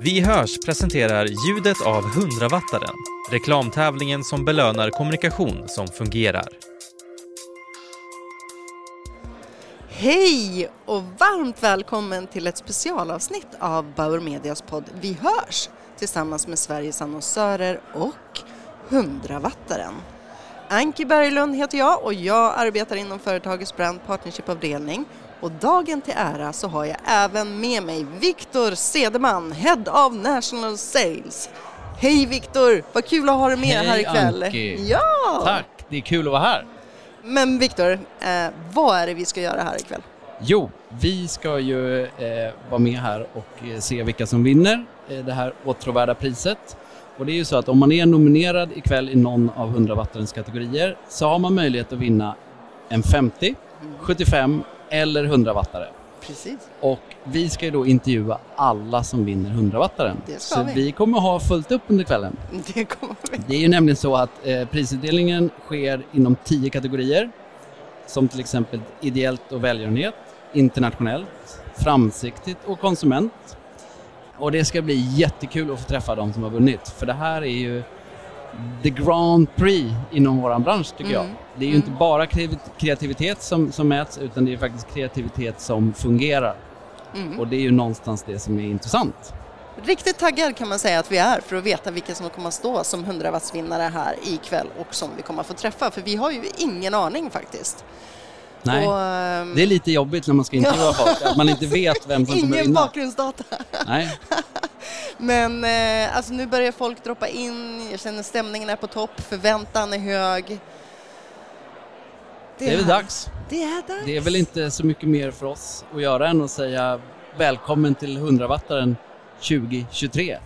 Vi hörs presenterar ljudet av 100-wattaren, reklamtävlingen som belönar kommunikation som fungerar. Hej och varmt välkommen till ett specialavsnitt av Bauer Medias podd Vi hörs tillsammans med Sveriges annonsörer och 100-wattaren. Anki Berglund heter jag och jag arbetar inom företagets brand partnership-avdelning och dagen till ära så har jag även med mig Viktor Sedeman, Head of National Sales. Hej Viktor, vad kul att ha dig med Hej, här ikväll. Anki. Ja! Tack, det är kul att vara här. Men Viktor, eh, vad är det vi ska göra här ikväll? Jo, vi ska ju eh, vara med här och eh, se vilka som vinner eh, det här åtråvärda priset. Och det är ju så att om man är nominerad ikväll i någon av 100 wattarens kategorier så har man möjlighet att vinna en 50, 75 eller 100 wattare. Precis. Och vi ska ju då intervjua alla som vinner 100 wattaren. Det ska Så vi. vi kommer ha fullt upp under kvällen. Det kommer vi. Det är ju nämligen så att eh, prisutdelningen sker inom tio kategorier. Som till exempel ideellt och välgörenhet, internationellt, framsiktigt och konsument. Och det ska bli jättekul att få träffa de som har vunnit. För det här är ju the Grand Prix inom våran bransch tycker jag. Mm. Det är ju Mm. inte bara kreativ- kreativitet som, som mäts utan det är faktiskt kreativitet som fungerar. Mm. Och det är ju någonstans det som är intressant. Riktigt taggad kan man säga att vi är för att veta vilka som kommer att stå som 100 wattsvinnare här ikväll och som vi kommer att få träffa för vi har ju ingen aning faktiskt. Nej. Och, ehm, Det är lite jobbigt när man ska intervjua folk, att man inte vet vem som kommer Ingen vinna. bakgrundsdata. Nej. Men eh, alltså nu börjar folk droppa in, jag känner stämningen är på topp, förväntan är hög. Det är väl dags. Det är dags. Det är väl inte så mycket mer för oss att göra än att säga välkommen till 100-wattaren 2023.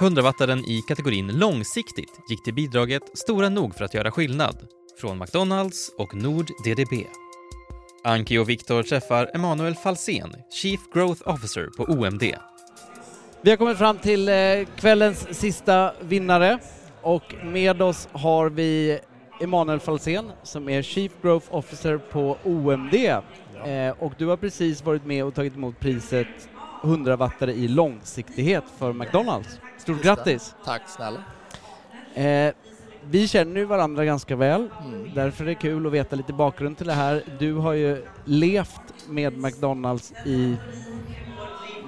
100-wattaren i kategorin långsiktigt gick till bidraget Stora nog för att göra skillnad från McDonalds och Nord DDB. Anki och Viktor träffar Emanuel Falsén, Chief Growth Officer på OMD. Vi har kommit fram till eh, kvällens sista vinnare och med oss har vi Emanuel Falsén som är Chief Growth Officer på OMD. Eh, och du har precis varit med och tagit emot priset 100 wattare i långsiktighet för McDonalds. Stort Just det. grattis! Tack snälla. Eh, vi känner ju varandra ganska väl, Mm. därför är det kul att veta lite bakgrund till det här. Du har ju levt med McDonalds i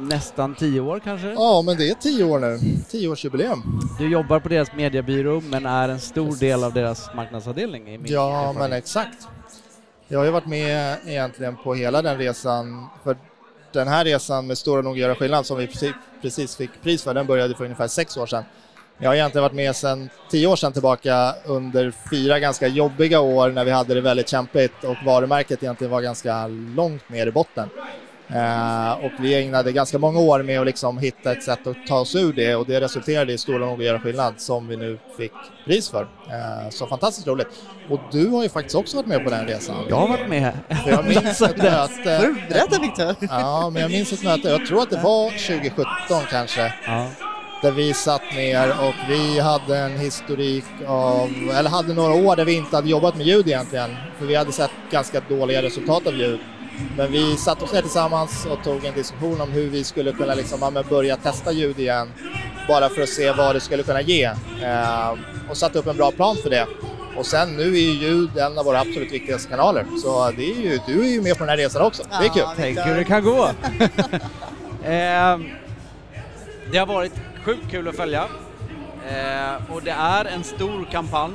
nästan tio år kanske? Ja, men det är tio år nu. Tioårsjubileum. Du jobbar på deras mediebyrå men är en stor del av deras marknadsavdelning i min Ja, erfarenhet. men exakt. Jag har ju varit med egentligen på hela den resan. För den här resan med Stora nog göra skillnad som vi precis fick pris för, den började för ungefär sex år sedan. Jag har egentligen varit med sedan tio år sedan tillbaka under fyra ganska jobbiga år när vi hade det väldigt kämpigt och varumärket egentligen var ganska långt ner i botten. Eh, och vi ägnade ganska många år med att liksom hitta ett sätt att ta oss ur det och det resulterade i Stora nog att göra skillnad som vi nu fick pris för. Eh, så fantastiskt roligt. Och du har ju faktiskt också varit med på den resan. Jag har varit med. För jag minns ett möte. Berätta Viktor. Ja, men jag minns ett möte, jag tror att det var 2017 kanske, Ja. Där vi satt ner och vi hade en historik av, eller hade några år där vi inte hade jobbat med ljud egentligen, för vi hade sett ganska dåliga resultat av ljud. Men vi satte oss ner tillsammans och tog en diskussion om hur vi skulle kunna liksom, börja testa ljud igen, bara för att se vad det skulle kunna ge. Eh, och satte upp en bra plan för det. Och sen nu är ju ljud en av våra absolut viktigaste kanaler, så det är ju, du är ju med på den här resan också. Det är kul. Tänk hur det kan gå. Ehm, det har varit sjukt kul att följa. Eh, och det är en stor kampanj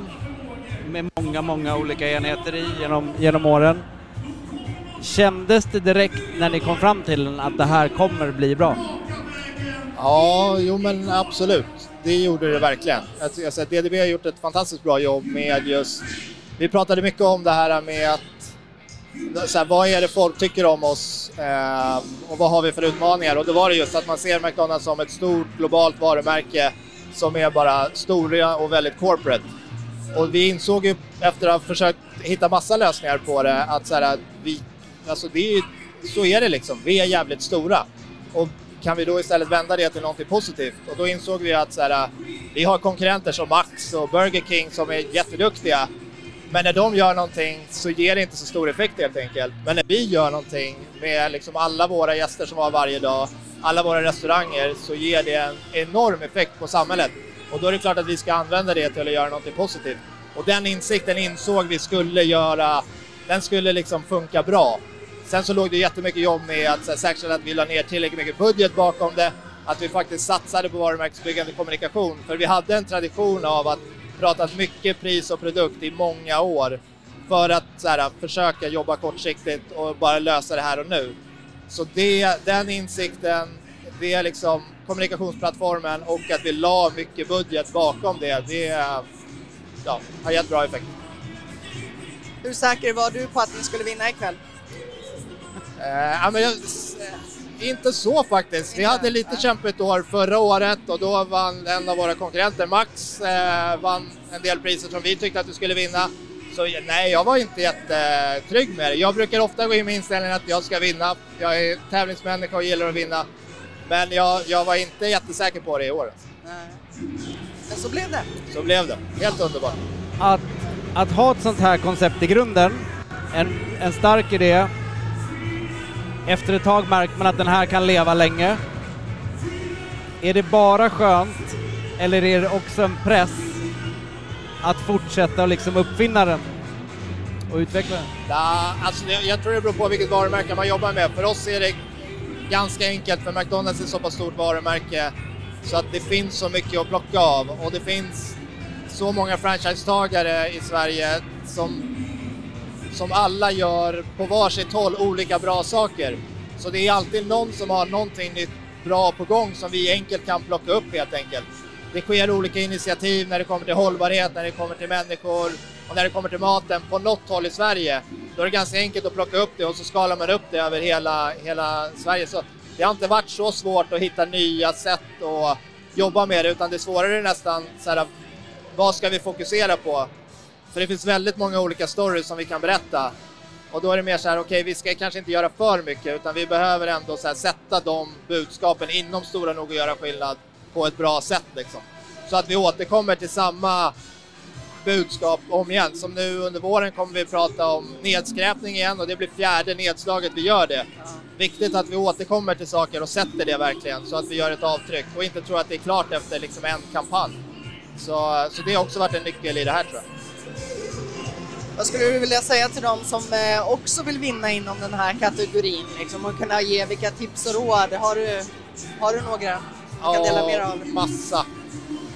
med många, många olika enheter i genom, genom åren. Kändes det direkt när ni kom fram till den att det här kommer bli bra? Ja, jo men absolut. Det gjorde det verkligen. Jag tycker att DDB har gjort ett fantastiskt bra jobb med just... Vi pratade mycket om det här med att... Så här, vad är det folk tycker om oss eh, och vad har vi för utmaningar? Och då var det just att man ser McDonalds som ett stort globalt varumärke som är bara stora och väldigt corporate. Och vi insåg ju efter att ha försökt hitta massa lösningar på det att så här, vi, alltså det är, så är det liksom. Vi är jävligt stora. Och kan vi då istället vända det till någonting positivt? Och då insåg vi att så här, vi har konkurrenter som Max och Burger King som är jätteduktiga. Men när de gör någonting så ger det inte så stor effekt helt enkelt. Men när vi gör någonting med liksom alla våra gäster som har varje dag, alla våra restauranger, så ger det en enorm effekt på samhället. Och då är det klart att vi ska använda det till att göra någonting positivt. Och den insikten insåg vi skulle göra, den skulle liksom funka bra. Sen så låg det jättemycket jobb med att säkerställa att vi la ner tillräckligt mycket budget bakom det, att vi faktiskt satsade på varumärkesbyggande kommunikation. För vi hade en tradition av att prata mycket pris och produkt i många år för att så här, försöka jobba kortsiktigt och bara lösa det här och nu. Så det, den insikten, det är liksom kommunikationsplattformen och att vi la mycket budget bakom det, det ja, har gett bra effekt. Hur säker var du på att ni skulle vinna ikväll? Eh, ja, men jag, inte så faktiskt. Vi hade lite kämpigt år förra året och då vann en av våra konkurrenter, Max, eh, vann en del priser som vi tyckte att du skulle vinna. Så nej, jag var inte jättetrygg med det. Jag brukar ofta gå in med inställningen att jag ska vinna. Jag är tävlingsmänniska och gillar att vinna. Men jag, jag var inte jättesäker på det i år. Men så blev det. Så blev det. Helt underbart. Att, att ha ett sånt här koncept i grunden, en, en stark idé, efter ett tag märker man att den här kan leva länge. Är det bara skönt, eller är det också en press att fortsätta och liksom uppfinna den och utveckla den? Ja, alltså jag tror det beror på vilket varumärke man jobbar med. För oss är det ganska enkelt, för McDonalds är ett så pass stort varumärke så att det finns så mycket att plocka av och det finns så många franchisetagare i Sverige som, som alla gör på varsitt håll olika bra saker. Så det är alltid någon som har någonting nytt bra på gång som vi enkelt kan plocka upp helt enkelt. Det sker olika initiativ när det kommer till hållbarhet, när det kommer till människor och när det kommer till maten på något håll i Sverige. Då är det ganska enkelt att plocka upp det och så skalar man upp det över hela, hela Sverige. Så det har inte varit så svårt att hitta nya sätt att jobba med det utan det svårare är nästan så här, vad ska vi fokusera på? För det finns väldigt många olika stories som vi kan berätta och då är det mer så här, okej okay, vi ska kanske inte göra för mycket utan vi behöver ändå så här, sätta de budskapen inom Stora nog att göra skillnad på ett bra sätt liksom. Så att vi återkommer till samma budskap om igen. Som nu under våren kommer vi prata om nedskräpning igen och det blir fjärde nedslaget vi gör det. Viktigt att vi återkommer till saker och sätter det verkligen så att vi gör ett avtryck och inte tror att det är klart efter liksom en kampanj. Så, så det har också varit en nyckel i det här tror jag. Vad skulle du vilja säga till dem som eh, också vill vinna inom den här kategorin liksom, och kunna ge vilka tips och råd? Har du, har du några du kan dela med dig av? massa.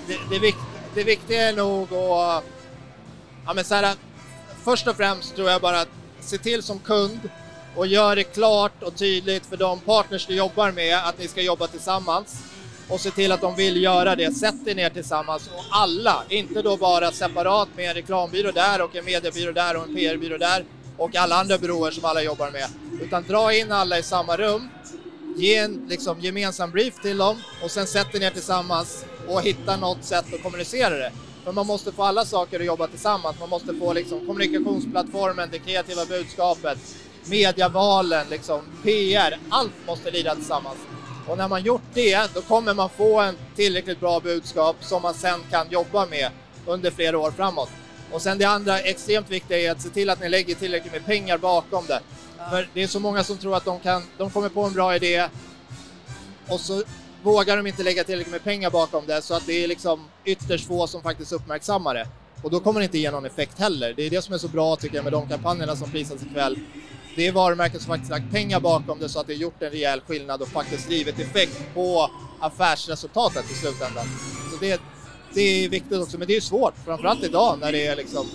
Det, det, vikt, det viktiga är nog att... Ja, men så här, först och främst tror jag bara att se till som kund och gör det klart och tydligt för de partners du jobbar med att ni ska jobba tillsammans och se till att de vill göra det. Sätt er ner tillsammans och alla, inte då bara separat med en reklambyrå där och en mediebyrå där och en PR-byrå där och alla andra byråer som alla jobbar med, utan dra in alla i samma rum, ge en liksom, gemensam brief till dem och sen sätt er ner tillsammans och hitta något sätt att kommunicera det. För man måste få alla saker att jobba tillsammans. Man måste få liksom, kommunikationsplattformen, det kreativa budskapet, medievalen, liksom, PR. Allt måste lida tillsammans. Och när man gjort det, då kommer man få en tillräckligt bra budskap som man sen kan jobba med under flera år framåt. Och sen det andra extremt viktiga är att se till att ni lägger tillräckligt med pengar bakom det. Ja. För det är så många som tror att de, kan, de kommer på en bra idé och så vågar de inte lägga tillräckligt med pengar bakom det så att det är liksom ytterst få som faktiskt uppmärksammar det. Och då kommer det inte ge någon effekt heller. Det är det som är så bra tycker jag med de kampanjerna som prisas ikväll det är varumärken som faktiskt lagt pengar bakom det så att det gjort en rejäl skillnad och faktiskt givit effekt på affärsresultatet i slutändan. Så det, det är viktigt också, men det är svårt, framförallt idag när det är liksom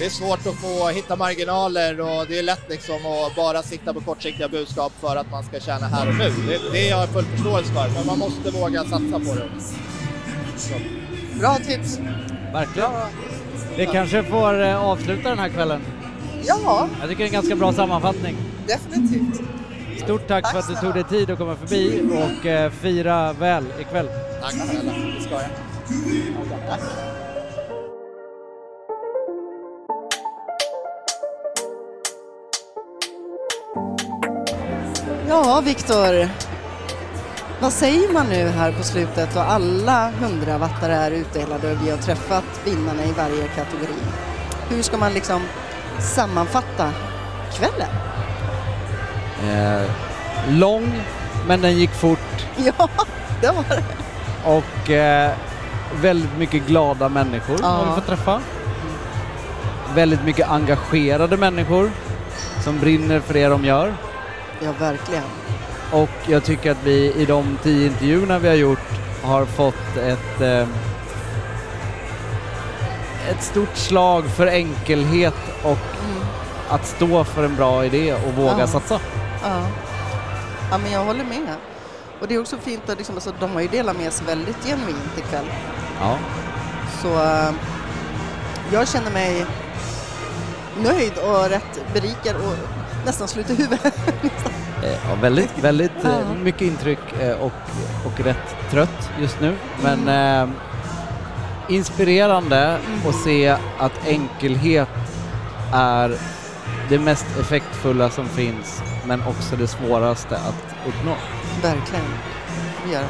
det är svårt att få hitta marginaler och det är lätt liksom att bara sikta på kortsiktiga budskap för att man ska tjäna här och nu. Det, det är jag full förståelse för, men man måste våga satsa på det. Så. Bra tips! Verkligen. Det kanske får eh, avsluta den här kvällen. Ja. Jag tycker det är en ganska bra sammanfattning. Definitivt. Stort tack, tack för att du tog dig tid att komma förbi och eh, fira väl ikväll. Tack snälla, det ska jag. Tack. Ja, Viktor. Vad säger man nu här på slutet och alla hundravattare är utdelade och vi har träffat vinnarna i varje kategori? hur ska man liksom sammanfatta kvällen? Eh, lång, men den gick fort Ja, det var det. och eh, väldigt mycket glada människor Ja. har vi fått träffa. Väldigt mycket engagerade människor som brinner för det de gör. Ja, verkligen. Och jag tycker att vi i de tio intervjuerna vi har gjort har fått ett, eh, ett stort slag för enkelhet och Mm. att stå för en bra idé och våga Ja. satsa. Ja. ja, men jag håller med. Och det är också fint att liksom, alltså, de har ju delat med sig väldigt genuint ikväll. Ja. Så eh, jag känner mig nöjd och rätt berikad och nästan slut i huvudet. Eh, Ja, väldigt, väldigt eh, Ja. mycket intryck och, och rätt trött just nu. Men Mm. eh, inspirerande att se att enkelhet är det mest effektfulla som finns men också det svåraste att uppnå. Verkligen. Det.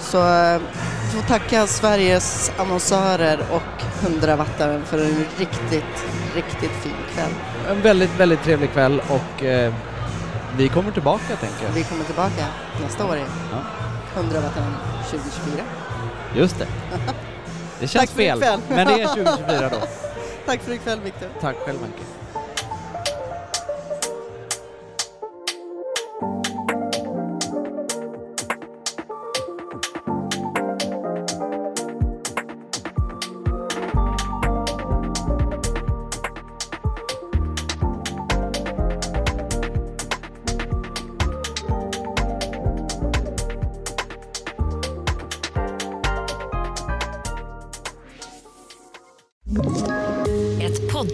Så eh, vi får tacka Sveriges annonsörer och 100-wattaren för en riktigt, riktigt fin kväll. En väldigt, väldigt trevlig kväll och eh, vi kommer tillbaka tänker jag. Vi kommer tillbaka nästa år. Ja. 100-wattaren 2024. Just det. Det känns Tack fel, men det är 2024 då. Tack för ikväll Viktor. Tack själv Anke.